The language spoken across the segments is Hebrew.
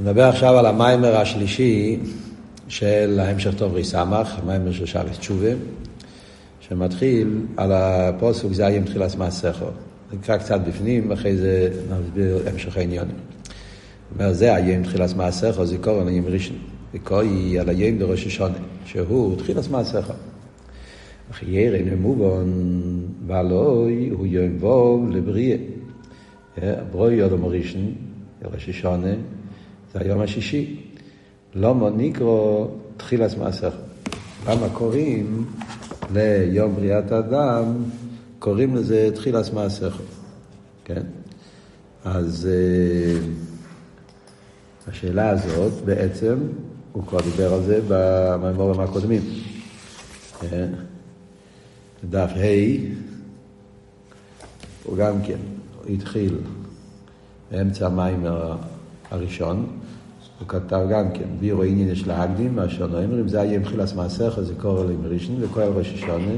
נדבר עכשיו על המיימר השלישי של ההמשך טוב ריסמך, המיימר של שבס תשובה, שמתחיל על הפוסק זה היום תחילת מעשיכו. נקרא קצת בפנים, אחרי זה נסביר המשך העניונים. אומר זה היום תחילת מעשיכו, על היום ראשון. וקוי על היום דראש השונה, שהוא תחילת מעשיכו. אך ירא נמובון ועלוי הוא יום ווב לבריאה. ברוי יודו מראשון, ראש השונה, זה היום השישי. למה נקרא תחילת מעשיכו? למה קוראים ליום בריאת האדם, קוראים לזה תחילת מעשיכו, כן? אז השאלה הזאת בעצם, הוא כבר דיבר על זה במימורים הקודמים. דף ה' הוא גם כן התחיל באמצע המים הראשון, הוא כתב גם כן, בירו עניין יש להקדים, מה שאומרים, זה יהיה מחילס מעשיך, זה קורא לי מראשון, וכל ראש השונה,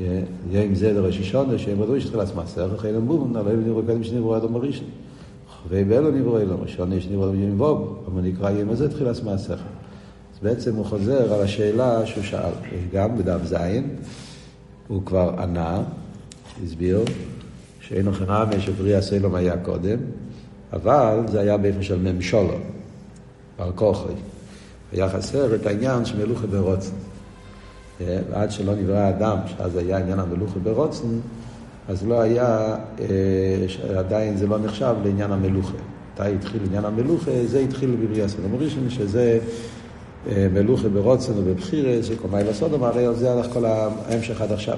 יהיה עם זה לראש השונה, שהם רדו שתחילס מעשיך, אחרי למבום, נעלה ונראו קדם שנראו אדום מראשון. חווי באלו נראו אלו, ראשון שנראו אדום יום ווב, אבל נקרא יהיה מזה תחילס מעשיך. אז בעצם הוא חוזר על השאלה שהוא שאל, גם בדף זין, הוא כבר ענה, הסביר, שאין אוכנה משברי הסלום היה קודם, אבל זה היה באופן של ממשולו, בר כוחי. היה חסר את העניין של מלוכה ברוצן. ועד שלא נברא האדם, שאז היה עניין המלוכה ברוצן, אז לא היה, עדיין זה לא נחשב לעניין המלוכה. מתי התחיל עניין המלוכה? זה התחיל בבריאה סלום ראשון, שזה מלוכה ברוצן ובבחירה, שקומאי לסודום, הרי זה הלך כל ההמשך עד עכשיו.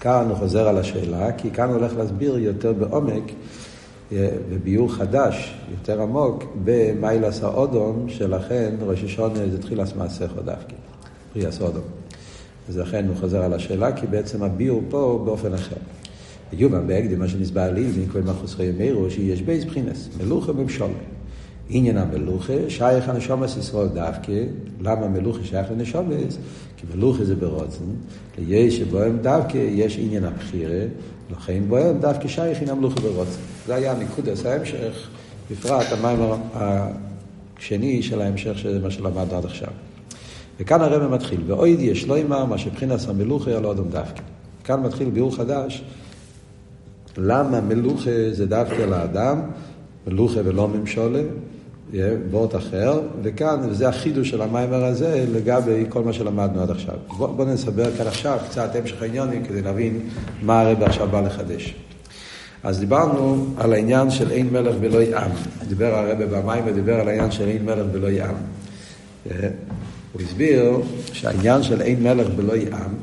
כאן הוא חוזר על השאלה, כי כאן הוא הולך להסביר יותר בעומק וביור חדש, יותר עמוק, במיילס האודום, שלכן ראש השונה זה תחילת מעשיכו דווקא, פרי הסודום. אז לכן הוא חוזר על השאלה, כי בעצם הביור פה באופן אחר. יובן בהקדם, מה שנסבר לי, זה נקרא מחוסרי ימירו, שיש בייס בחינס, מלוכה במשול. עניין המלוכה שייך הנשומס ישראל דווקא, למה מלוכה שייך לנשומס? כי מלוכה זה ברוצן, ליש שבוהם דווקא יש עניין הבחירה, לכן בוהם דווקא שייך עניין מלוכה ברוצן. זה היה נקודס ההמשך, בפרט המים השני של ההמשך של מה שלמדנו עד עכשיו. וכאן הרב מתחיל, ואויד יש לא אמר מה שבחינס המלוכה על אדם דווקא. כאן מתחיל ביאור חדש, למה מלוכה זה דווקא לאדם, מלוכה ולא ממשולה, וורט אחר, וכאן, וזה החידוש של המיימר הזה לגבי כל מה שלמדנו עד עכשיו. בואו בוא נסבר כאן עכשיו קצת המשך העניונים כדי להבין מה הרב עכשיו בא לחדש. אז דיברנו על העניין של אין מלך ולא יעם. דיבר הרב במיימר, דיבר על העניין של אין מלך ולא יעם. הוא הסביר שהעניין של אין מלך ולא יעם,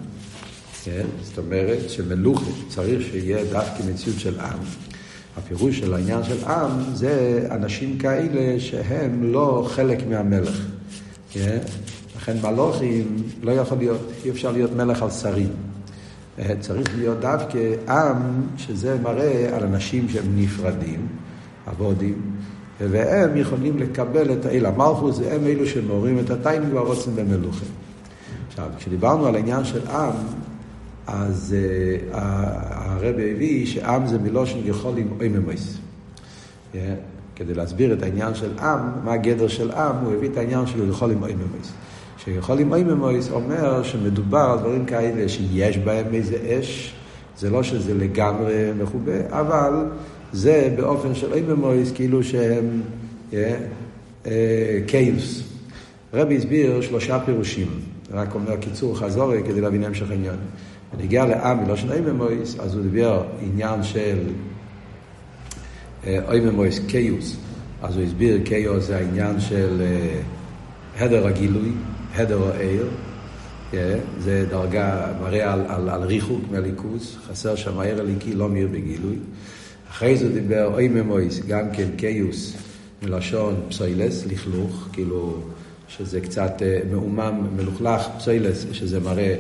זאת אומרת שמלוכה צריך שיהיה דווקא מציאות של עם. הפירוש של העניין של עם זה אנשים כאלה שהם לא חלק מהמלך. לכן מלוכים לא יכול להיות, אי אפשר להיות מלך על שרים. צריך להיות דווקא עם שזה מראה על אנשים שהם נפרדים, עבודים, והם יכולים לקבל את האל המלכוס, הם אלו שמעוררים את הטיימים והרוצים במלוכים. עכשיו, כשדיברנו על העניין של עם, אז uh, הרב הביא שעם זה מלושן יכול עם אויממויס. Yeah, כדי להסביר את העניין של עם, מה הגדר של עם, הוא הביא את העניין של יכול עם אויממויס. שיכול עם אויממויס אומר שמדובר על דברים כאלה שיש בהם איזה אש, זה לא שזה לגמרי מכובה, אבל זה באופן של אויממויס כאילו שהם קיוס. הרבי הסביר שלושה פירושים, רק אומר קיצור חזורי כדי להבין המשך העניין. ונגיע לעם מלושן אייממויס, אז הוא דיבר עניין של אייממויס קיוס, אז הוא הסביר קיוס זה העניין של הדר הגילוי, הדר העיר, זה דרגה, מראה על, על, על ריחוק מהליכוס, חסר שם העיר הליקי לא מאיר בגילוי. אחרי זה דיבר אייממויס, גם כן קיוס, מלשון פסוילס, לכלוך, כאילו שזה קצת מעומם, מלוכלך, פסוילס, שזה מראה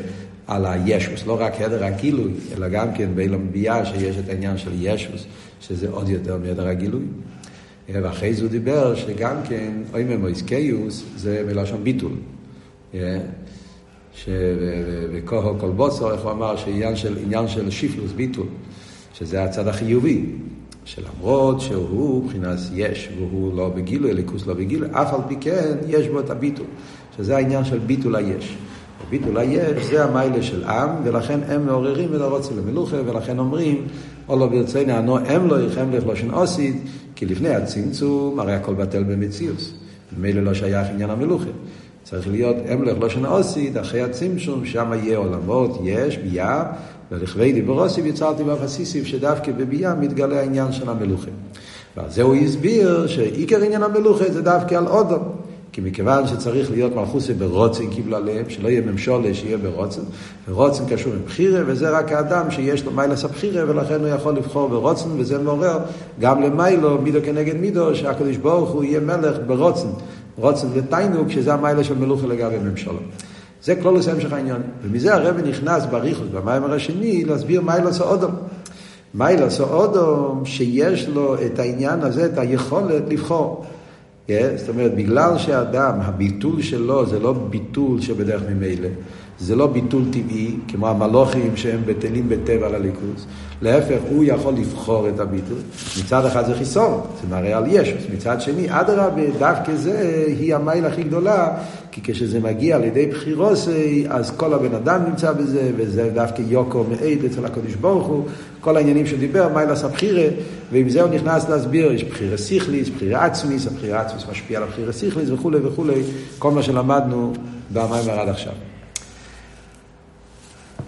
על הישוס, לא רק הדר הגילוי, אלא גם כן באילם ביאה שיש את העניין של ישוס, שזה עוד יותר מהדר הגילוי. ואחרי זה הוא דיבר שגם כן, אוי ממויס קיוס, זה מלשון ביטול. וכוהו כל בוסר, איך הוא אמר, שעניין של, עניין של שיפלוס, ביטול, שזה הצד החיובי. שלמרות שהוא מבחינת יש והוא לא בגילוי, אליקוס לא בגילוי, אף על פי כן יש בו את הביטול, שזה העניין של ביטול היש. ביטול היש זה המיילה של עם, ולכן הם מעוררים את הרוצה למלוכה, ולכן אומרים, או לא ברצני ענו הם לא יחם לכלושן אוסית, כי לפני הצמצום הרי הכל בטל במציאוס. ממילא לא שייך עניין המלוכה. צריך להיות אמלך לא שנה אוסית, אחרי הצמצום, שם יהיה עולמות, יש, ביה, ולכבי דיברוסיב יצרתי באפסיסיב, שדווקא בביה מתגלה העניין של המלוכה. ועל זה הוא הסביר שעיקר עניין המלוכה זה דווקא על אודו. כי מכיוון שצריך להיות מלכוסי ברוצן קיבלה להם, שלא יהיה ממשולה, שיהיה ברוצן, ורוצן קשור עם בחירה, וזה רק האדם שיש לו מיילס הבחירה, ולכן הוא יכול לבחור ברוצן, וזה מעורר גם למיילו, מידו כנגד מידו, שהקדוש ברוך הוא יהיה מלך ברוצן, רוצן ותיינוק, שזה המיילה של מלוכה לגבי ממשלה. זה כלולוס המשך העניין. ומזה הרב נכנס בריחוס, במיימר השני, להסביר מיילס האודום. מיילס האודום, שיש לו את העניין הזה, את היכולת לבחור. Yeah, זאת אומרת, בגלל שהאדם, הביטול שלו זה לא ביטול שבדרך ממילא, זה לא ביטול טבעי, כמו המלוכים שהם בטלים בטבע לליכוז. להפך, הוא יכול לבחור את הביטול. מצד אחד זה חיסון, זה מראה על ישוס. מצד שני, אדרבה, דווקא זה היא המייל הכי גדולה, כי כשזה מגיע על ידי אז כל הבן אדם נמצא בזה, וזה דווקא יוקו מעיד אצל הקדוש ברוך הוא, כל העניינים שדיבר, מיילס הבחירה, ועם זה הוא נכנס להסביר, יש בחירה סיכליס, בחירה עצמיס, הבחירה עצמיס משפיע על הבחירה סיכליס וכולי וכולי, כל מה שלמדנו במיימר עד עכשיו.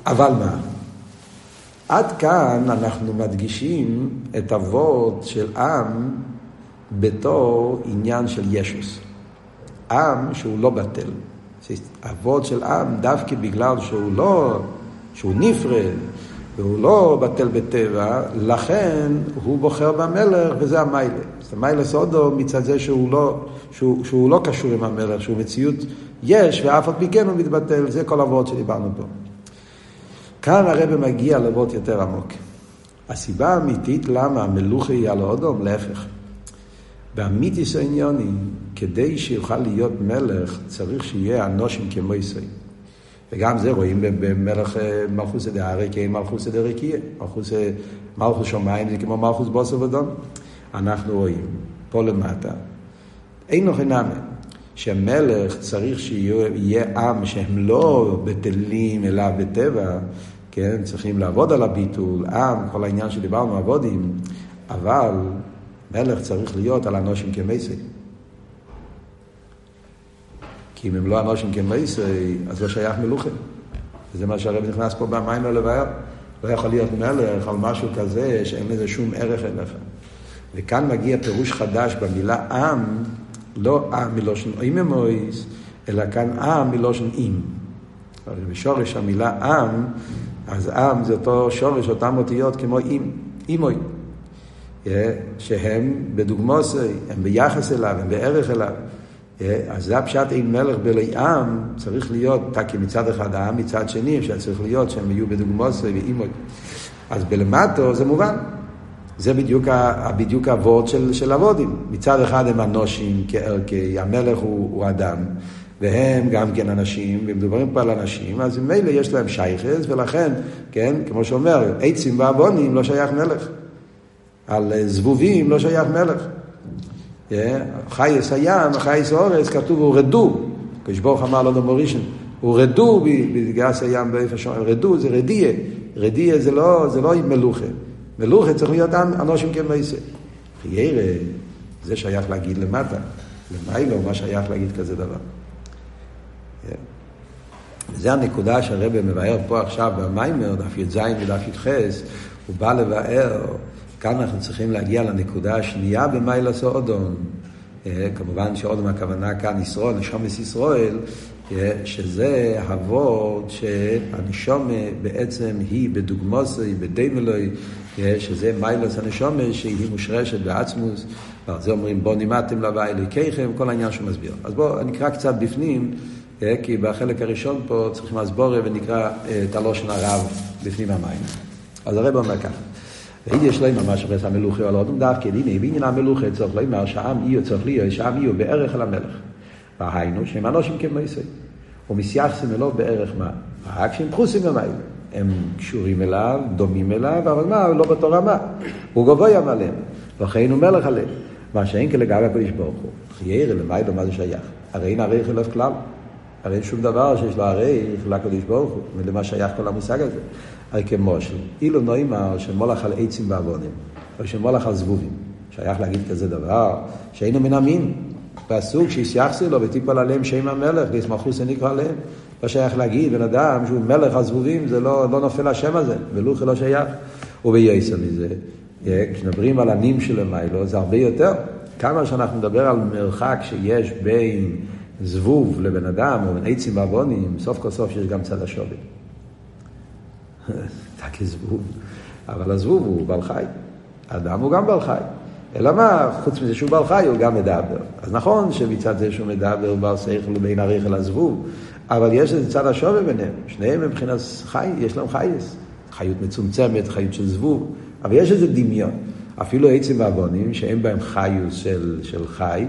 אבל מה? עד כאן אנחנו מדגישים את אבות של עם בתור עניין של ישוס. עם שהוא לא בטל. אבות של עם דווקא בגלל שהוא לא, שהוא נפרד והוא לא בטל בטבע, לכן הוא בוחר במלך וזה המיילה. אז המיילה סודו מצד זה שהוא לא, שהוא, שהוא לא קשור עם המלך, שהוא מציאות יש ואף על פי כן הוא מתבטל, זה כל אבות שדיברנו פה. כאן הרב מגיע לבות יותר עמוק. הסיבה האמיתית למה המלוכה היא על האודום, להפך. באמיתיס העניונים, כדי שיוכל להיות מלך, צריך שיהיה אנושים כמו ישראל. וגם זה רואים במלך אה, מלכוס דהרי כי מלכוס דרקיה. מלכוס, מלכוס שמיים זה כמו מלכוס בוסר ודום. אנחנו רואים פה למטה, אין noch נאמן. שמלך צריך שיהיה עם שהם לא בטלים אלא בטבע, כן, צריכים לעבוד על הביטול, עם, כל העניין שדיברנו, עבודים, אבל מלך צריך להיות על אנושים כמייסי. כי אם הם לא אנושים כמייסי, אז לא שייך מלוכה. וזה מה שהרב נכנס פה במים לבאר. לא יכול להיות מלך על משהו כזה שאין לזה שום ערך אליך. וכאן מגיע פירוש חדש במילה עם, לא עם מלושן איממויס, אלא כאן עם מלושן אים. בשורש המילה עם, אז עם זה אותו שורש, אותם אותיות כמו אים, אימוי. שהם בדוגמוסי, הם ביחס אליו, הם בערך אליו. אז זה הפשט אין מלך בלי עם, צריך להיות, תקי מצד אחד העם, מצד שני, שצריך להיות שהם יהיו בדוגמוסי ואימוי. אז בלמטו זה מובן. זה בדיוק, בדיוק הוורד של, של אבודים. מצד אחד הם אנושים כערכי, המלך הוא, הוא אדם, והם גם כן אנשים, ומדברים פה על אנשים, אז ממילא יש להם שייכס, ולכן, כן, כמו שאומר, עצים ועוונים לא שייך מלך. על זבובים לא שייך מלך. חייס הים, חייס אורס, כתוב הורדו, כשברוך אמר לנו מורישן, הורדו בגס הים באיפה שאומרים, רדו זה רדיה, רדיה זה לא, זה לא מלוכה. מלוכה צריך להיות אנושים כמייסה. חיירה, זה שייך להגיד למטה. למיילו, מה שייך להגיד כזה דבר. זה הנקודה שהרבא מבאר פה עכשיו במיימר, דף י"ז ודף י"ח, הוא בא לבאר, כאן אנחנו צריכים להגיע לנקודה השנייה במיילס אודום. כמובן שאודום הכוונה כאן ישראל, נשומס ישראל, שזה הוורד שהנשומה בעצם היא בדוגמוסי, בדיימלוי, שזה מיילס הנשומה שהיא מושרשת בעצמוס, ועל זה אומרים בוא נימדתם לבא אלוהיכיכם, כל העניין שהוא מסביר. אז בואו נקרא קצת בפנים, כי בחלק הראשון פה צריכים הסבורה ונקרא את הלושן הרב בפנים המים. אז הרב אומר ככה. ואם יש להם ממש אחרי המלוכה על אודם דווקא, הנה, בעניין המלוכה צריך לומר שהעם יהיו צריך להיות, שהעם יהיו בערך על המלך. והיינו שהם אנושים כמו ישראל. ומסייחסים אלו בערך מה? רק שהם פחוסים במיילה. הם קשורים אליו, דומים אליו, אבל מה, לא באותו רמה. הוא גבוה עליהם, לכן הוא מלך עליהם. מה שאין כלגבי הקדוש ברוך הוא. חיירה למיילו, מה זה שייך? הרי אין עריך אלף כלל. הרי אין שום דבר שיש לו עריך לקדוש ברוך הוא, ולמה שייך כל המושג הזה. הרי כמו אילו נוימר שמולך על עצים בעוונים, או שמולך על זבובים. שייך להגיד כזה דבר, שהיינו מן המין. פסוק שיסייחסי לו ותיפול עליהם שם המלך, וישמחו שנקרא עליהם. לא שייך להגיד, בן אדם שהוא מלך הזבובים, זה לא, לא נופל השם הזה, ולוכי לא שייך. ובייסר מזה, כשמדברים על הנים של המיילו, זה הרבה יותר. כמה שאנחנו נדבר על מרחק שיש בין זבוב לבן אדם, או בין עצים ועוונים, סוף כל סוף יש גם צד השווי. אתה כזבוב. אבל הזבוב הוא בעל חי. אדם הוא גם בעל חי. אלא מה, חוץ מזה שהוא בעל חי, הוא גם מדבר. אז נכון שמצד זה שהוא מדבר, הוא בעל שכל בין הריח אל הזבוב, אבל יש איזה צד השווה ביניהם. שניהם מבחינת חי, יש להם חייס. חיות מצומצמת, חיות של זבוב, אבל יש איזה דמיון. אפילו עצים ועוונים, שאין בהם חיוס של, של חי,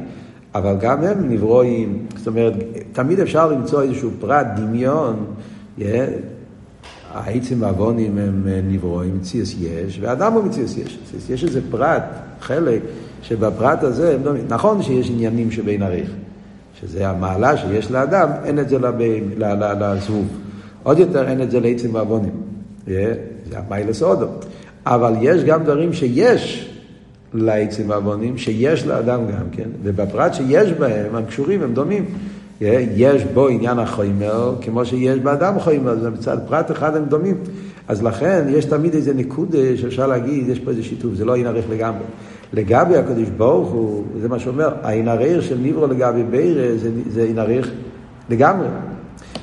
אבל גם הם נברואים, זאת אומרת, תמיד אפשר למצוא איזשהו פרט, דמיון, העצים והעוונים הם נברואים, מציאס יש, ואדם הוא מציאס יש. יש איזה פרט, חלק, שבפרט הזה, נכון שיש עניינים שבין עריך, שזה המעלה שיש לאדם, אין את זה לזבוב. עוד יותר אין את זה לעצים ועוונים. זה המיילס אודו. אבל יש גם דברים שיש לעצים ועוונים, שיש לאדם גם כן, ובפרט שיש בהם, הם קשורים, הם דומים. יש בו עניין החומר, כמו שיש באדם חומר, זה מצד פרט אחד הם דומים. אז לכן יש תמיד איזה נקודה שאפשר להגיד, יש פה איזה שיתוף, זה לא עין ערך לגמרי. לגבי הקדוש ברוך הוא, זה מה שאומר, העין ערך של ניברו לגבי בירה זה, עין ערך לגמרי.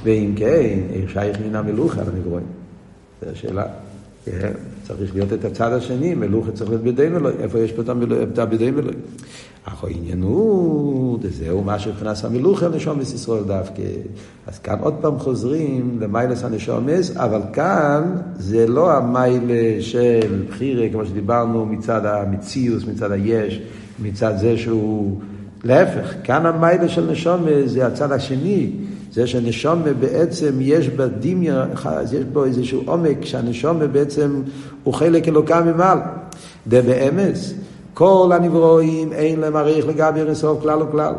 ואם כן, שייך מן המלוכה לנברואים. זו השאלה. צריך להיות את הצד השני, מלוכה צריך להיות בידי מלוכה, איפה יש פה את הבידי מלוכה? אך העניין הוא, וזהו מה שנכנס המלוכה לנשומס ישראל דווקא. אז כאן עוד פעם חוזרים למיילס הנשומס, אבל כאן זה לא המיילה של בחירה, כמו שדיברנו, מצד המציאוס, מצד היש, מצד זה שהוא... להפך, כאן המיילה של נשומס זה הצד השני. זה שנשומה בעצם יש בה דמיון, יש בו איזשהו עומק, שהנשומה בעצם הוא חלק אלוקה ממעל. דה באמס, כל הנברואים אין להם עריך לגבי אינסוף כלל וכלל.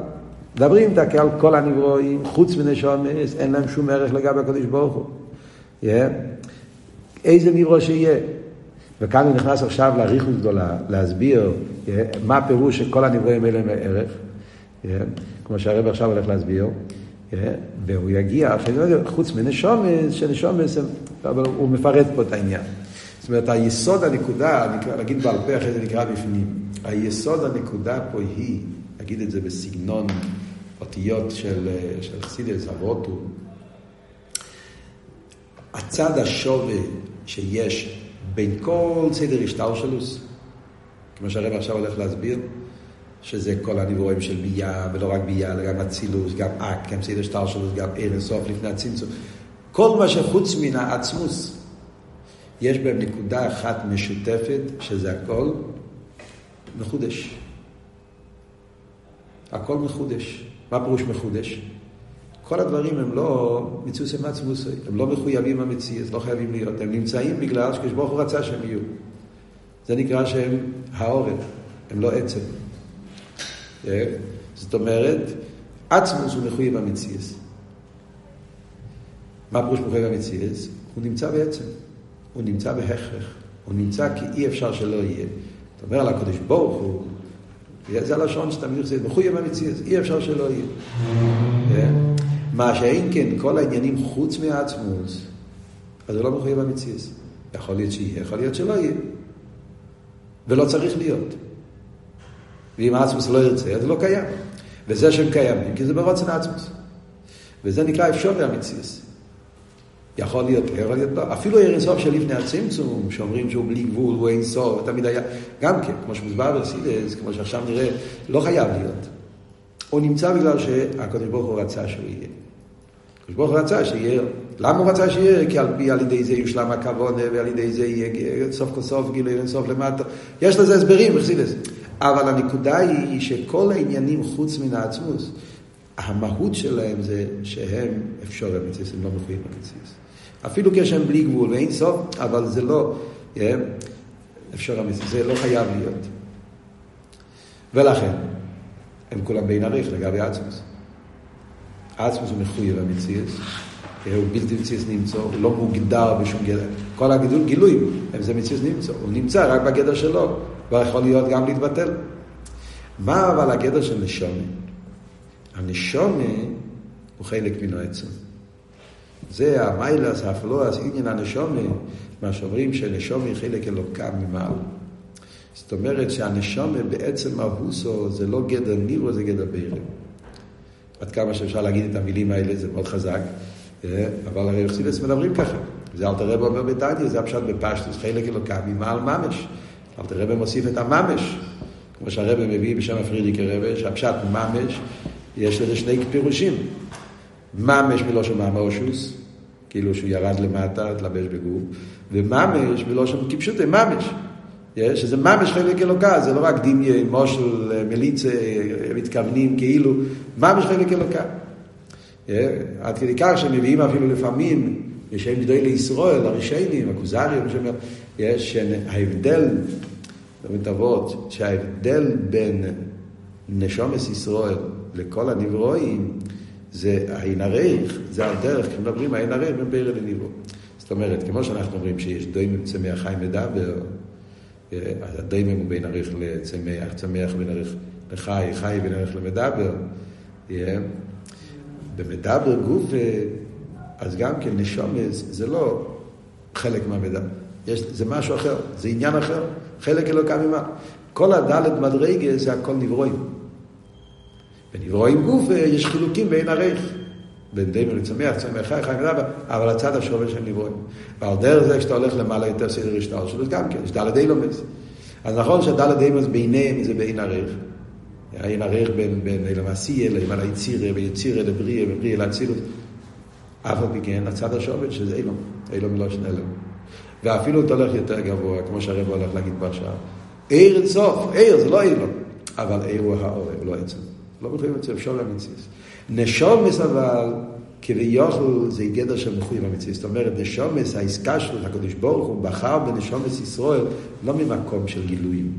מדברים דקה על כל הנברואים, חוץ מנשומס, אין להם שום ערך לגבי הקדוש ברוך הוא. Yeah. איזה נברוא שיהיה. וכאן הוא נכנס עכשיו לאריכות גדולה, להסביר yeah, מה הפירוש שכל הנברואים אין להם ערך. Yeah. כמו שהרב עכשיו הולך להסביר. והוא יגיע, חוץ מנשומס, שנשומס, אבל הוא מפרט פה את העניין. זאת אומרת, היסוד הנקודה, נגיד בעל פה אחרי זה נקרא בפנים, היסוד הנקודה פה היא, נגיד את זה בסגנון אותיות של, של חסידס אבוטו, הצד השווה שיש בין כל סדר השטלשלוס, כמו שהרב עכשיו הולך להסביר, שזה כל הנברואים של ביה, ולא רק ביה, אלא גם אצילוס, גם אק, גם סדר שטר שלו, גם ערן סוף לפני הצמצום. כל מה שחוץ מן העצמוס, יש בהם נקודה אחת משותפת, שזה הכל מחודש. הכל מחודש. מה פירוש מחודש? כל הדברים הם לא מצוס עם עצמוס, הם לא מחויבים המציאות, לא חייבים להיות, הם נמצאים בגלל שכשברוך הוא רצה שהם יהיו. זה נקרא שהם העורף, הם לא עצם. אה? זאת אומרת, עצמוס הוא מחויב המציאס. מה פירוש מחויב המציאס? הוא נמצא בעצם, הוא נמצא בהכרח, הוא נמצא כי אי אפשר שלא יהיה. אתה אומר על הקדוש ברוך הוא, זה הלשון שתמיד עושה, מחויב המציאס, אי אפשר שלא יהיה. אה? מה שאין כן, כל העניינים חוץ מהעצמוס, אז זה לא מחויב המציאס. יכול להיות שיהיה, יכול להיות שלא יהיה. ולא צריך להיות. ואם עצמוס לא ירצה, אז לא קיים. וזה שהם קיימים, כי זה ברוצן עצמוס. וזה נקרא אפשר והמציאס. יכול להיות, יכול להיות לא. אפילו אין סוף של לפני הצמצום, שאומרים שהוא בלי גבול, הוא אין סוף, תמיד היה, גם כן, כמו שמוסבר ברסידס, כמו שעכשיו נראה, לא חייב להיות. הוא נמצא בגלל שהקדוש ברוך הוא רצה שהוא יהיה. הקדוש ברוך הוא רצה שיהיה, למה הוא רצה שיהיה? כי על פי, על ידי זה יושלם הכבוד, ועל ידי זה יהיה סוף כל סוף, גילוי אין סוף למטה. יש לזה הסברים, ברסידס. אבל הנקודה היא שכל העניינים חוץ מן העצמוס, המהות שלהם זה שהם אפשר המציאות, הם לא מחויים למציאות. אפילו כשהם בלי גבול ואין סוף, אבל זה לא, אפשר, זה לא חייב להיות. ולכן, הם כולם בין עריך לגבי עצמוס. עצמוס הוא מחויב המציאות, הוא בלתי מציאות נמצא, הוא לא מוגדר בשום גדר. כל הגידול, גילויים, זה מציאות נמצא, הוא נמצא רק בגדר שלו, ויכול להיות גם להתבטל. מה אבל הגדר של נשומה? הנשומה הוא חלק מן העצם. זה המיילס, הפלואס, עניין הנשומה, מה שאומרים שנשומה היא חלק אלוקם ממעל. זאת אומרת שהנשומה בעצם מהוסו זה לא גדר נירו, זה גדר בירם. עד כמה שאפשר להגיד את המילים האלה, זה מאוד חזק, אה, אבל הרי חסידס מדברים ככה. זה אלתר רב אומר בטניה, זה הפשט בפשטוס, חלק אלוקם ממעל ממש. אלתר רב מוסיף את הממש, כמו שהרב מביא בשם הפרידיקי רב, שהפשט ממש, יש לזה שני פירושים. ממש מלושן מאמרושוס, כאילו שהוא ירד למטה, התלבש בגוף, וממש מלושן כפשוטי, ממש. שזה ממש חלק אלוקה, זה לא רק דמיה, מושל, מליצה, מתכוונים כאילו, ממש חלק אלוקה. עד כדי כך שמביאים אפילו לפעמים, בשם גדולי לישראל, הרישיינים, הכוזרים, יש ההבדל, באמת אבות, שההבדל בין נשומס ישראל לכל הנברואים, זה העין הרייך, זה הדרך, כשמדברים העין הרייך בין בירה לניברו. זאת אומרת, כמו שאנחנו אומרים שיש דוימים צמח חי מדבר, אז הדיימם הוא בין עריך לצמח, צמח בין עריך לחי, חי בין עריך למדבר. במדבר גוף, אז גם כן נשומס, זה לא חלק מהמדבר. יש, זה משהו אחר, זה עניין אחר, חלק אלוקם ממה. כל הדלת מדרגה זה הכל נברואים. בנברואים גוף יש חילוקים בין עריך. בין דיימר לצמח, צמח חי, חי מדבר, אבל הצד השורש של נברואים. ועל דרך זה כשאתה הולך למעלה יותר סדר השטר שלו, גם כן, יש דלת אילומס. אז נכון שדלת אילומס ביניהם זה בין ערך. העין ערך בין, עשייה, לאילם היצירה, ויצירה לבריאה, ובריאה לאצילות. אף על פי כן, הצד השורש שזה אילום, אילום מלושן אילום. ואפילו אתה הולך יותר גבוה, כמו שהרב הולך להגיד בהשעה. עיר אינסוף, עיר זה לא אילום, אבל עיר הוא האור, הוא לא עצם. לא את זה, אפשר להמציס. נשומס אבל, כביכול זה גדר של מחויב המציאות. זאת אומרת, נשומס, העסקה שלו, הקדוש ברוך הוא בחר בנשומס ישראל לא ממקום של גילויים.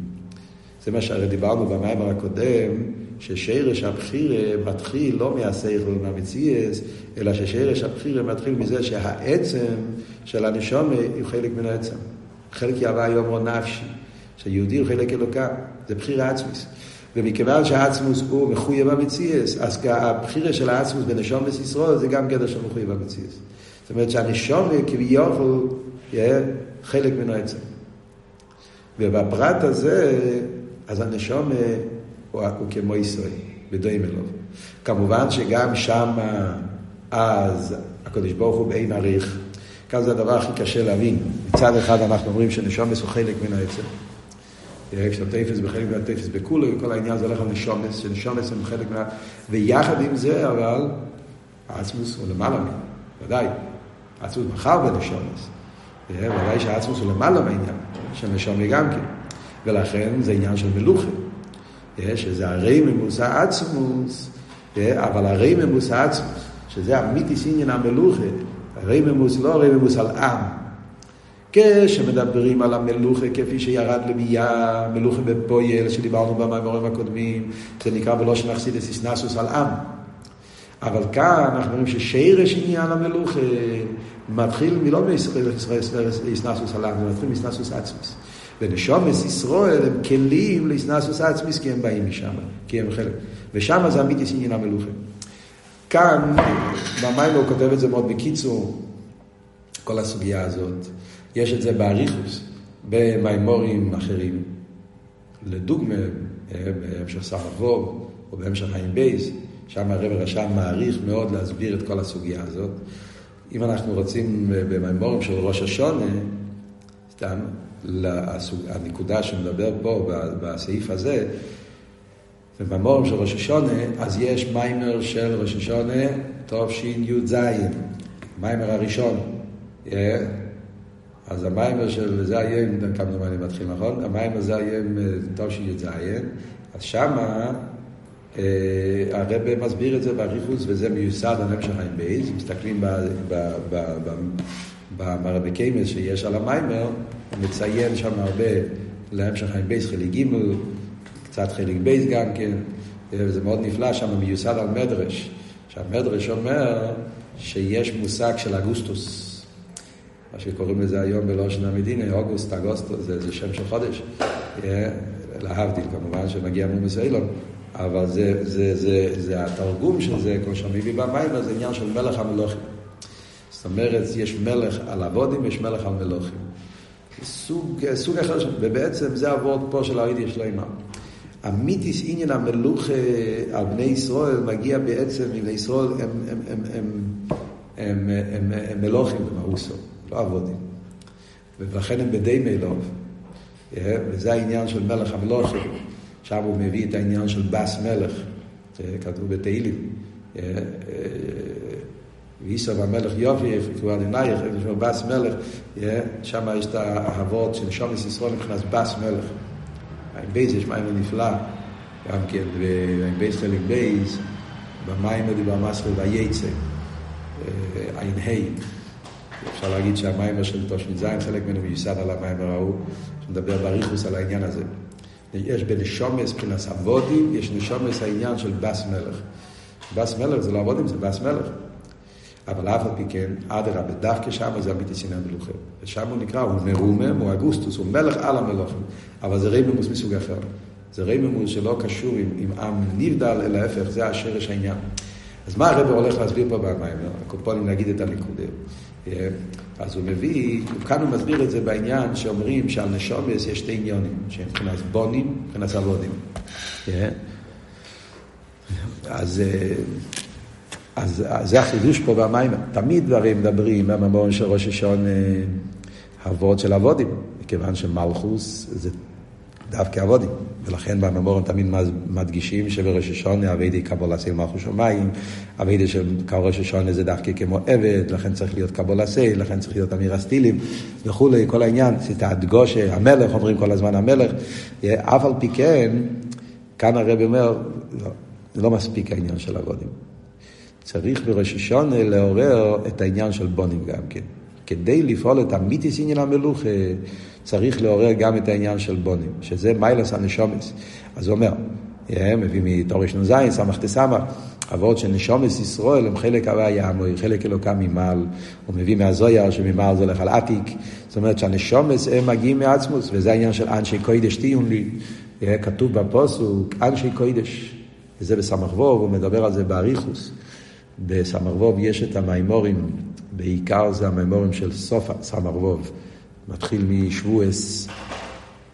זה מה שהרי דיברנו במיימר הקודם, ששרש הבחירה מתחיל לא מהשכל ומהמציאס, אלא ששרש הבחירה מתחיל מזה שהעצם של הנשומה הוא חלק מן העצם. חלק יהווה יאמרו נפשי, שיהודי הוא חלק אלוקה, זה בחירה עצמית. ומכיוון שהעצמוס הוא מחויב המציאס, אז הבחירה של העצמוס בנשומס ישראל זה גם גדר של מחויב המציאס. זאת אומרת שהנשומה כביכול יהיה חלק מן העצם. ובפרט הזה, אז הנשומה הוא, הוא כמו ישראל, בדוים אלו. כמובן שגם שם, אז הקדוש ברוך הוא באין עריך. כאן זה הדבר הכי קשה להבין. מצד אחד אנחנו אומרים שנשומס הוא חלק מן העצם. יש לו תפס בחלק מהתפס בכולו, וכל העניין זה הולך על נשומס, שנשומס הם חלק מה... ויחד עם זה, אבל, העצמוס הוא למעלה ממנו, ודאי. העצמוס בחר בנשומס. ודאי שהעצמוס הוא למעלה מהעניין, של נשומי גם כן. ולכן זה עניין של מלוכה. שזה הרי ממוס העצמוס, אבל הרי ממוס העצמוס, שזה המיתיס עניין המלוכה, הרי ממוס לא הרי ממוס על עם. כשמדברים על המלוכה כפי שירד לביאה, מלוכה בפויל, שדיברנו במאמרים הקודמים, זה נקרא בלושן אכסידס איסנסוס על עם. אבל כאן אנחנו רואים ששרש עניין המלוכה מתחיל מלא מאיסנסוס על עם, זה מתחיל מאיסנסוס עצמוס. ונשומס ישראל הם כלים לאיסנסוס עצמוס כי הם באים משם, כי הם חלק. ושם זה אמיתיס עניין המלוכה. כאן, במים הוא כותב את זה מאוד בקיצור, כל הסוגיה הזאת. יש את זה באריכוס, במימורים אחרים. לדוגמה, בהמשך שר אבוב, או בהמשך חיים בייס, שם הרב רשם מעריך מאוד להסביר את כל הסוגיה הזאת. אם אנחנו רוצים במימורים של ראש השונה, סתם, הנקודה שמדבר פה בסעיף הזה, במימורים של ראש השונה, אז יש מיימר של ראש השונה, תשי"ז, מיימר הראשון. אז המיימר של זה היום, אני מתחיל, נכון? המיימר זה היום תשי"ז, אז שמה אה, הרב מסביר את זה באריכוס, וזה מיוסד על המשך חיים בייס, מסתכלים במרבי קיימס שיש על המיימר, מציין שם הרבה להמשך חיים בייס חלק ג', קצת חלק בייס גם כן, וזה מאוד נפלא שם, מיוסד על מדרש. שהמדרש אומר שיש מושג של אגוסטוס, מה שקוראים לזה היום בלושן המדינה, אוגוסט, אגוסטוס, זה, זה שם של חודש. להבדיל כמובן, שמגיע מומס אילון, אבל זה, זה, זה, זה התרגום של זה, כמו שמביא במים, זה עניין של מלך המלוכים. זאת אומרת, יש מלך על אבודים, יש מלך על מלוכים. סוג, סוג אחר, ובעצם זה הוורד פה של הרידי שלמה. המיתיס עניין המלוך על בני ישראל מגיע בעצם, בני ישראל הם, הם, הם, הם, הם, הם, הם, הם מלוכים במאוסו, לא אבודים. ולכן הם בדי מלוך. וזה העניין של מלך המלוכים. שם הוא מביא את העניין של בס מלך, כתוב בתהילים. ואיסר המלך יופי, כבר עינייך, יש בס מלך, שם יש את האהבות של שומס ישראל מבחינת בס מלך. עם בייס יש מים נפלא, גם כן, ועם בייס חלק בייס, במים דיבר מסחר וייצא, עין ה' אפשר להגיד שהמיימר של תושבי זין, חלק ממנו מיוסד על המיימר ההוא, שמדבר בריחוס על העניין הזה. יש בנשומס מבחינת אבודים, יש נשומס העניין של בס מלך. בס מלך זה לא אבודים, זה בס מלך. אבל אף על פי כן, אדרבה, דווקא שם זה אמיתי שנאה מלוכים. ושם הוא נקרא, הוא מרומם, הוא אגוסטוס, הוא מלך על המלוכים. אבל זה רייממוס מסוג אחר. זה רייממוס שלא קשור עם, עם עם נבדל, אלא ההפך, זה השרש העניין. אז מה הרב הולך להסביר פה במים? הקופונים להגיד את הנקודה. אז הוא מביא, כאן הוא מסביר את זה בעניין שאומרים שעל נשומס יש שתי עניונים, שהם מבחינת בונים, מבחינת עבודים. אז, אז, זה החידוש פה במים. תמיד דברים מדברים מהממורים של ראש השעון הוורד של עבודים, מכיוון שמלכוס זה דווקא עבודים. ולכן בממורים תמיד מדגישים שבראש השונה אביידי קבול עשה מלכו שמיים, אביידי של ראש השונה זה דווקא כמו עבד, לכן צריך להיות קבול עשה, לכן צריך להיות אמיר הסטילים וכולי, כל העניין, זה הדגושה, המלך, אומרים כל הזמן המלך, אף על פי כן, כאן הרב אומר, לא, זה לא מספיק העניין של עבודים. צריך בראש השונה לעורר את העניין של בונים גם כן. כדי לפעול את המיתיס עניין המלוכה, צריך לעורר גם את העניין של בונים, שזה מיילס הנשומס. אז הוא אומר, מביא מתורש נ"ז, סמך תסמך, אבות של נשומס ישראל הם חלק הווה יעמוי, חלק אלוקם ממעל, הוא מביא מהזויר שממעל זה הולך על עתיק, זאת אומרת שהנשומס הם מגיעים מעצמוס, וזה העניין של אנשי קוידש תהיון לי, כתוב בפוסוק, אנשי קוידש, וזה בסמ"ך ווב, הוא מדבר על זה באריכוס. בסמ"ך ווב יש את המימורים, בעיקר זה המימורים של סופה, סמ"ך ווב. מתחיל משבועס,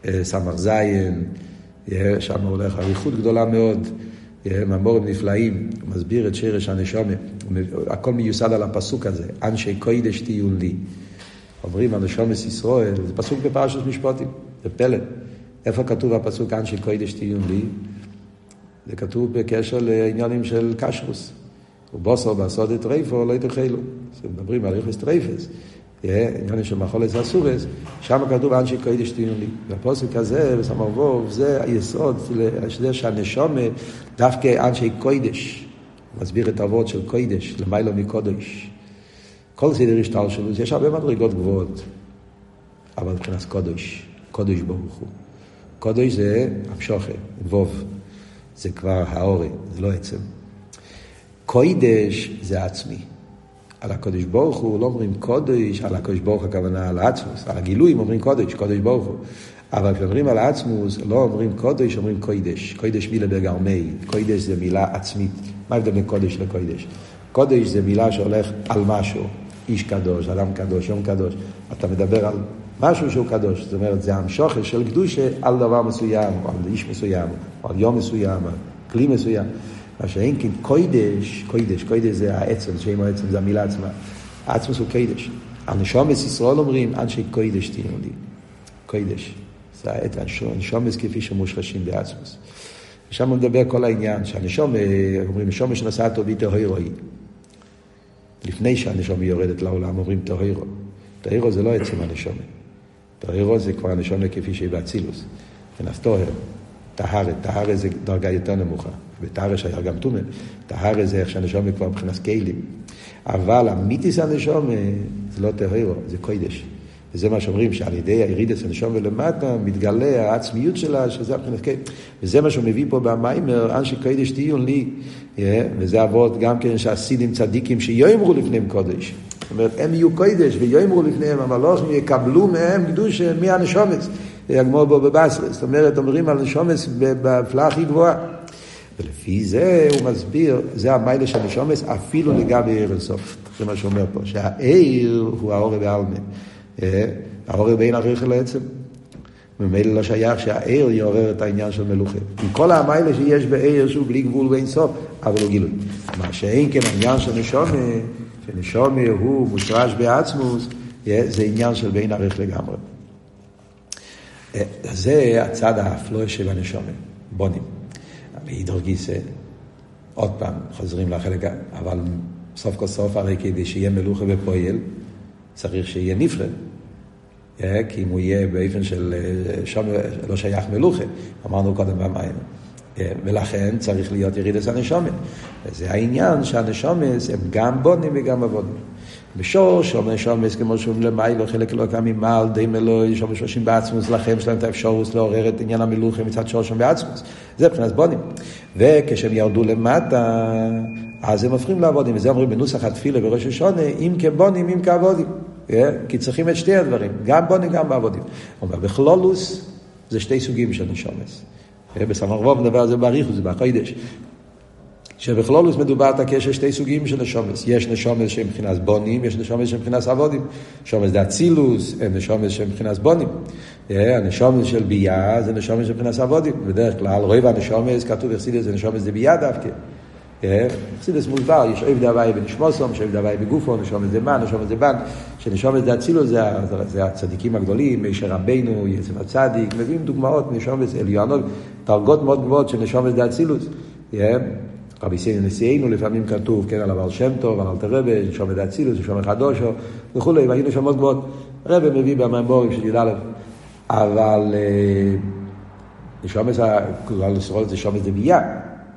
אה, סמ"ך זין, שם הולך אריכות גדולה מאוד, ממורים נפלאים, הוא מסביר את שרש הנשומה, הכל מיוסד על הפסוק הזה, אנשי קוידש תהיו לי. אומרים על נשומס ישראל, זה פסוק בפרשת משפטים, זה פלא. איפה כתוב הפסוק אנשי קוידש תהיו לי? זה כתוב בקשר לעניינים של קשרוס. ובוסר בעשות את רייפו לא יתחילו. מדברים על יחס טרייפס. עניינים של מחולת אסורס, שם כתוב אנשי קודש תהיו לי. והפוסק הזה, בסמר ווב, זה היסוד, זה שהנשומה, דווקא אנשי קודש, מסביר את האבות של קודש, למיילו מקודש. כל סדר השתלשלות, יש הרבה מדרגות גבוהות, אבל מבחינת קודש, קודש ברוך הוא. קודש זה המשוכה, ווב, זה כבר האורי, זה לא עצם. קודש זה עצמי. על הקודש ברוך הוא לא אומרים קודש, על הקודש ברוך הכוונה על עצמוס, על הגילויים אומרים קודש, קודש ברוך הוא. אבל כשאומרים על עצמוס, לא אומרים קודש, אומרים קוידש. קוידש מילה בגרמי, קוידש זה מילה עצמית. מה ההבדל בין קודש לקוידש? קודש זה מילה שהולך על משהו, איש קדוש, אדם קדוש, יום קדוש. אתה מדבר על משהו שהוא קדוש, זאת אומרת, זה המשוכר של קדושה על דבר מסוים, או על איש מסוים, או על יום מסוים, על כלי מסוים. מה שאין כן קוידש, קוידש, קוידש זה העצם, שם העצם זה המילה עצמה. העצמוס הוא קוידש. הנשומס ישראל אומרים, אנשי קוידש תהיו לי. קוידש. זה העת, הנשומס כפי שמושרשים בעצמוס. ושם מדבר כל העניין, שהנשום, אומרים, נשום שנשא טובי טהירוי. לפני שהנשום יורדת לעולם, אומרים טהירו. טהירו זה לא עצם הנשום. טהירו זה כבר הנשום כפי שהיא באצילוס. מבחינת טוהר. טהרת, טהרת זה דרגה יותר נמוכה. בטהרה שהיה גם טומא, טהרה זה איך שהנשום כבר מבחינת כלים. אבל המיתיס הנשום זה לא טהרו, זה קוידש. וזה מה שאומרים, שעל ידי הירידס הנשום ולמטה מתגלה העצמיות שלה, שזה מבחינת כלים. וזה מה שהוא מביא פה במיימר, אנשי קוידש תהיון לי. וזה אבות גם כן שהסידים צדיקים שיאמרו לפניהם קודש. זאת אומרת, הם יהיו קודש ויאמרו לפניהם, המלוכים יקבלו מהם קדוש מהנשומץ. הגמור בו בבסרס. זאת אומרת, אומרים על נשומץ בפלאה הכי גבוהה. ולפי זה הוא מסביר, זה המיילה של נשומץ אפילו לגבי עיר אינסוף. זה מה שהוא אומר פה, שהעיר הוא האור בעלמה. האור בין הריכל לעצם. ממילא לא שייך שהעיר יעורר את העניין של מלוכה. עם כל המיילה שיש בעיר שהוא בלי גבול ואין סוף, אבל הוא גילוי. מה שאין כן העניין של נשומה, שנשומה הוא מושרש בעצמוס, זה עניין של בין ערך לגמרי. זה הצד האפלוי של הנשומה, בונים. בהידור גיסא, עוד פעם, חוזרים לחלק, אבל סוף כל סוף, הרי כדי שיהיה מלוכה ופועל, צריך שיהיה נפרד. כי אם הוא יהיה באופן של שם לא שייך מלוכה, אמרנו קודם במים. ולכן צריך להיות ירידס הנשומת. וזה העניין שהנשומת הם גם בונים וגם עבודים. בשור שום נשומס כמו שאומרים למיילו חלק לא קם ממעל די מלואי שום שושים בעצמוס לכם יש להם את האפשרוס לעורר את עניין המלוכה מצד שור שם בעצמוס. זה מבחינת בונים. וכשהם ירדו למטה אז הם הופכים לעבודים וזה אומרים בנוסח התפילה בראש השונה אם כבונים אם כעבודים. כי צריכים את שתי הדברים גם בונים גם בעבודים. אומר בכלולוס זה שתי סוגים של נשומס. בסמ"ר מדבר על זה באריכוס, זה בקוידש. שבכלולוס מדובר את הקשר שתי סוגים של נשומס. יש נשומס שהם מבחינת בונים, יש נשומס שהם מבחינת עבודים. נשומס זה אצילוס, נשומס שהם מבחינת בונים. הנשומס של ביה זה נשומס של מבחינת עבודים. בדרך כלל רוב הנשומס, כתוב אכסידס זה נשומס זה ביה דווקא. אכסידס מוסבר, יש אוהב דווי בנשמוסום, יש אוהב דווי בגופו, נשומס זה מן, נשומס זה בן. שנשומס זה אצילוס זה, הצדיקים הגדולים, מישר רבנו, יצב הצדיק, מביאים דוגמאות נשומס עליונות, דרגות מאוד גבוהות של נשומס זה אצילוס. רבי סיינו נשיאנו, לפעמים כתוב, כן, על הבעל שם טוב, על אלתר רבי, נשום את האצילוס, נשום חדושו, וכולי, והיו נשומות גבוהות. רבי מביא במאמבורים של י"א, אבל את זה, נשום את זה ביה,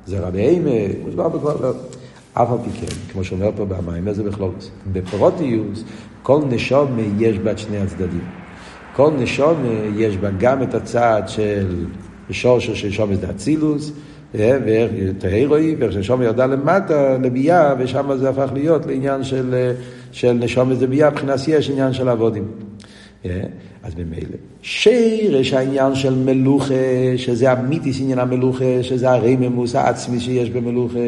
זה רבי אימה, מוסבר בכל. אף על פי כן, כמו שאומר פה במים, זה בכלולוס. בפרוטיוס, כל נשום יש בה את שני הצדדים. כל נשום יש בה גם את הצד של שורשו של נשום את האצילוס, ותהירוי, ואיך שנשום ירדה למטה, לביאה, ושם זה הפך להיות לעניין של, של נשום איזה ביאה, מבחינת יש עניין של עבודים. אז ממילא. שרש העניין של מלוכה, שזה המיתיס עניין המלוכה, שזה הרממוס העצמי שיש במלוכה,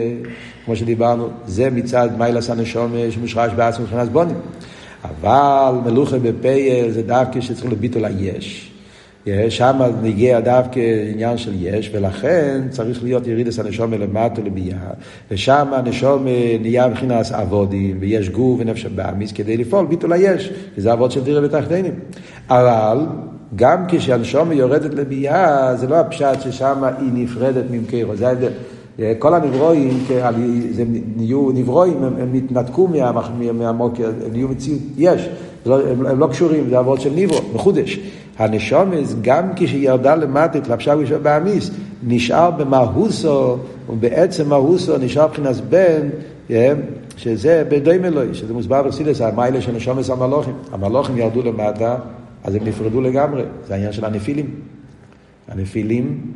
כמו שדיברנו, זה מצד מיילס הנשום שמושרש בעצמי מבחינת בונים. אבל מלוכה בפייל זה דווקא שצריך לביטול היש. שם נגיע דווקא עניין של יש, ולכן צריך להיות ירידס הנשום למטה לביאה, ושם הנשום נהיה מבחינת אבודים, ויש גוף ונפש הבאמיס כדי לפעול ביטול היש, וזה אבות של דירה ותחתינים. אבל גם כשהנשום יורדת לביאה, זה לא הפשט ששם היא נפרדת ממקרו, זה ההבדל. כל הנברואים, זה נהיו נברואים, הם, הם התנתקו מהמוקר, הם נהיו מציאות, יש, לא, הם, לא קשורים, זה אבות של ניברו, מחודש. הנשומס, גם כשירדה למטה, התלבשה ראשון באמיס, נשאר במהוסו, ובעצם מהוסו נשאר מבחינת בן, שזה בדוים אלוהי, שזה מוסבר ברסילס, המיילה של נשומס המלוכים. המלוכים ירדו למטה, אז הם נפרדו לגמרי, זה העניין של הנפילים. הנפילים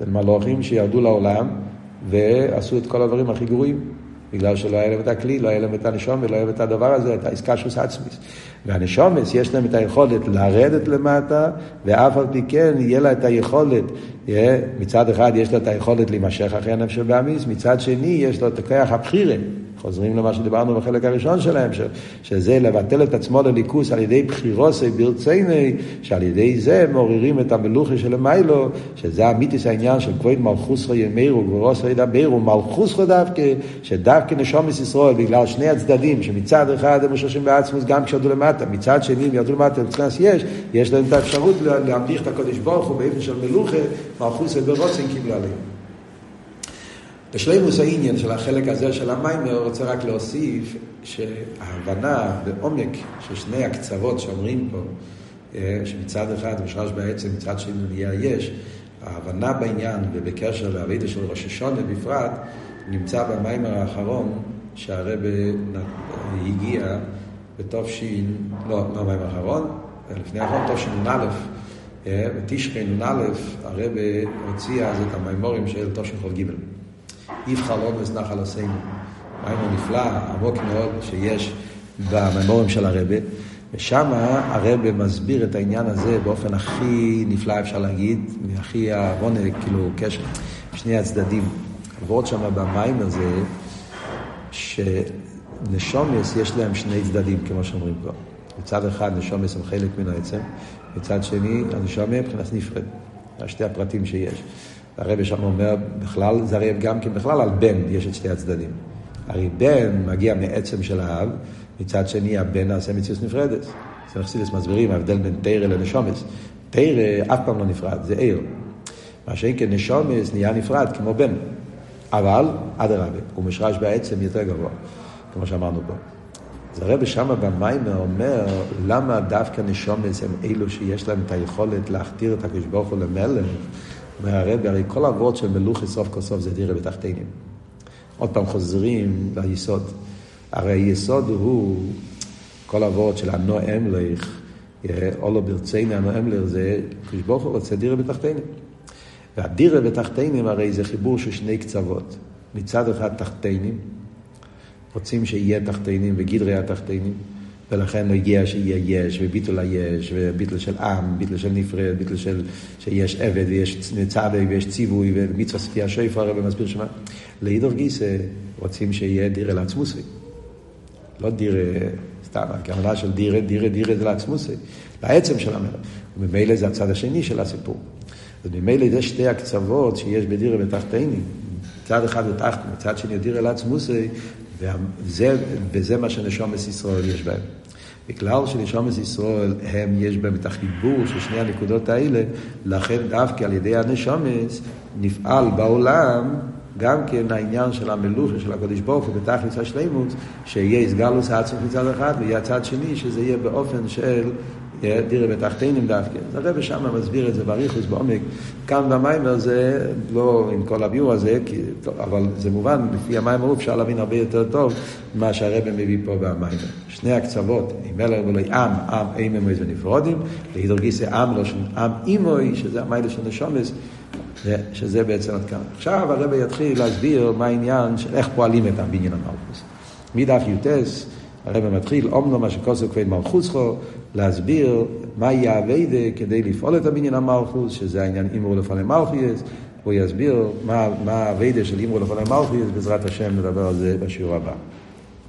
זה מלוכים שירדו לעולם ועשו את כל הדברים הכי גרועים. בגלל שלא היה להם את הכלי, לא היה להם את הנשום ולא היה להם את הדבר הזה, את של עצמיס. והנשומס יש להם את היכולת לרדת למטה, ואף על פי כן יהיה לה את היכולת, מצד אחד יש לה את היכולת להימשך אחרי הנפש הבאמיס, מצד שני יש לו את הכוח הבחירה. חוזרים למה שדיברנו בחלק הראשון שלהם, ש, שזה לבטל את עצמו לליכוס על ידי בחירוסי ברציני, שעל ידי זה מעוררים את המלוכה של המיילו, שזה אמיתיס העניין של כבוד מלכוסו ימירו, גבורוסו ידברו, מלכוסו דווקא, שדווקא נשומס ישראל, בגלל שני הצדדים, שמצד אחד הם משרשים בעצמוס גם כשירדו למטה, מצד שני הם ירדו למטה, מבחינת יש, יש להם את האפשרות להמליך את הקודש ברוך הוא באופן של מלוכה, מלכוסו ברוצן קיבלו עליהם. בשלימוס העניין של החלק הזה של המיימר רוצה רק להוסיף שההבנה בעומק של שני הקצוות שאומרים פה, שמצד אחד מושרש בעצם, מצד שני נהיה יש, ההבנה בעניין ובקשר לאבידה של ראש השונה בפרט, נמצא במיימר האחרון שהרבה הגיע בתופשין, לא, לא במיימר האחרון, לפני האחרון תופשין נ"א, בתשכי נ"א הרבה הוציא אז את המימורים של תופשין חול ג' יבחר עומס נחל עשינו. מימור נפלא, עמוק מאוד, שיש במימורים של הרבה. ושם הרבה מסביר את העניין הזה באופן הכי נפלא, אפשר להגיד, הכי העוונה, כאילו, קשר, שני הצדדים. עבוד שם במים הזה, שנשומס יש להם שני צדדים, כמו שאומרים כבר. מצד אחד נשומס הם חלק מן העצם, מצד שני הנשומס מבחינת נפרד. שתי הפרטים שיש. הרבי שם אומר, בכלל, זה הרי גם כן בכלל על בן יש את שתי הצדדים. הרי בן מגיע מעצם של האב, מצד שני הבן נעשה מציאות נפרדת. זה מחסידס מסבירים, ההבדל בין תרא לנשומס. תרא אף פעם לא נפרד, זה עיר. מה שאין כן נשומס נהיה נפרד כמו בן. אבל, אדרבה, הוא משרש בעצם יותר גבוה, כמו שאמרנו פה. אז הרב שמה במיימר אומר, למה דווקא נשומס הם אלו שיש להם את היכולת להכתיר את הקדוש ברוך הוא למלך? אומר הרב, הרי כל אבות של מלוכי סוף כל סוף זה דירה בתחתינים. עוד פעם חוזרים ליסוד. הרי היסוד הוא, כל אבות של הנו אמלך, אולו ברצינו הנו אמלך, זה קדוש ברוך הוא רוצה דירה בתחתינים. והדירה בתחתינים הרי זה חיבור של שני קצוות. מצד אחד תחתינים, רוצים שיהיה תחתינים וגדרי התחתינים, ולכן הגיע שיהיה יש, וביטול היש, וביטול של עם, ביטול של נפרד, ביטול של שיש עבד, ויש צווי, ויש ציווי, ומצווה ספייה שויפה, הרב מסביר שמה. לאידור גיסא רוצים שיהיה דירה לעצמוסי. לא דירה, סתם, הכוונה של דירה, דירה, דירה זה לעצמוסי, לעצם של המלך. וממילא זה הצד השני של הסיפור. אז ממילא זה שתי הקצוות שיש בדירה ותחתינים. מצד אחד בתחת, מצד שני דירה לעצמוסי, וזה, וזה מה שנשומס ישראל יש בהם. בגלל שנשומס ישראל הם, יש בהם את החיבור של שני הנקודות האלה, לכן דווקא על ידי הנשומס נפעל בעולם גם כן העניין של המלוכה של הקדוש ברוך הוא בתכלס השלימות, שיהיה הסגלוס העצמות מצד אחד, ויהיה הצד שני שזה יהיה באופן של דירה בתחתינים דווקא. אז הרב שם מסביר את זה בריחוס בעומק. כאן במיימר זה לא עם כל הביור הזה, כי, אבל זה מובן, לפי המיימר אפשר להבין הרבה יותר טוב מה שהרב מביא פה במיימר. שני הקצוות, עם מלך ולא עם, עם אין אמוי ונפרודים, להידור גיסא עם לא שם, עם אימוי, שזה המיילה של נשומס. שזה בעצם עד כאן. עכשיו הרב יתחיל להסביר מה העניין של איך פועלים את הבניין המלכוס. מדף יוטס, הרב מתחיל, אומנו מה שכוסו כבד מלכוסכו, להסביר מה יהיה אביידה כדי לפעול את הבניין המלכוס, שזה העניין אימור לפני מלכיאס, הוא יסביר מה האביידה של אימור לפני מלכיאס, בעזרת השם נדבר על זה בשיעור הבא.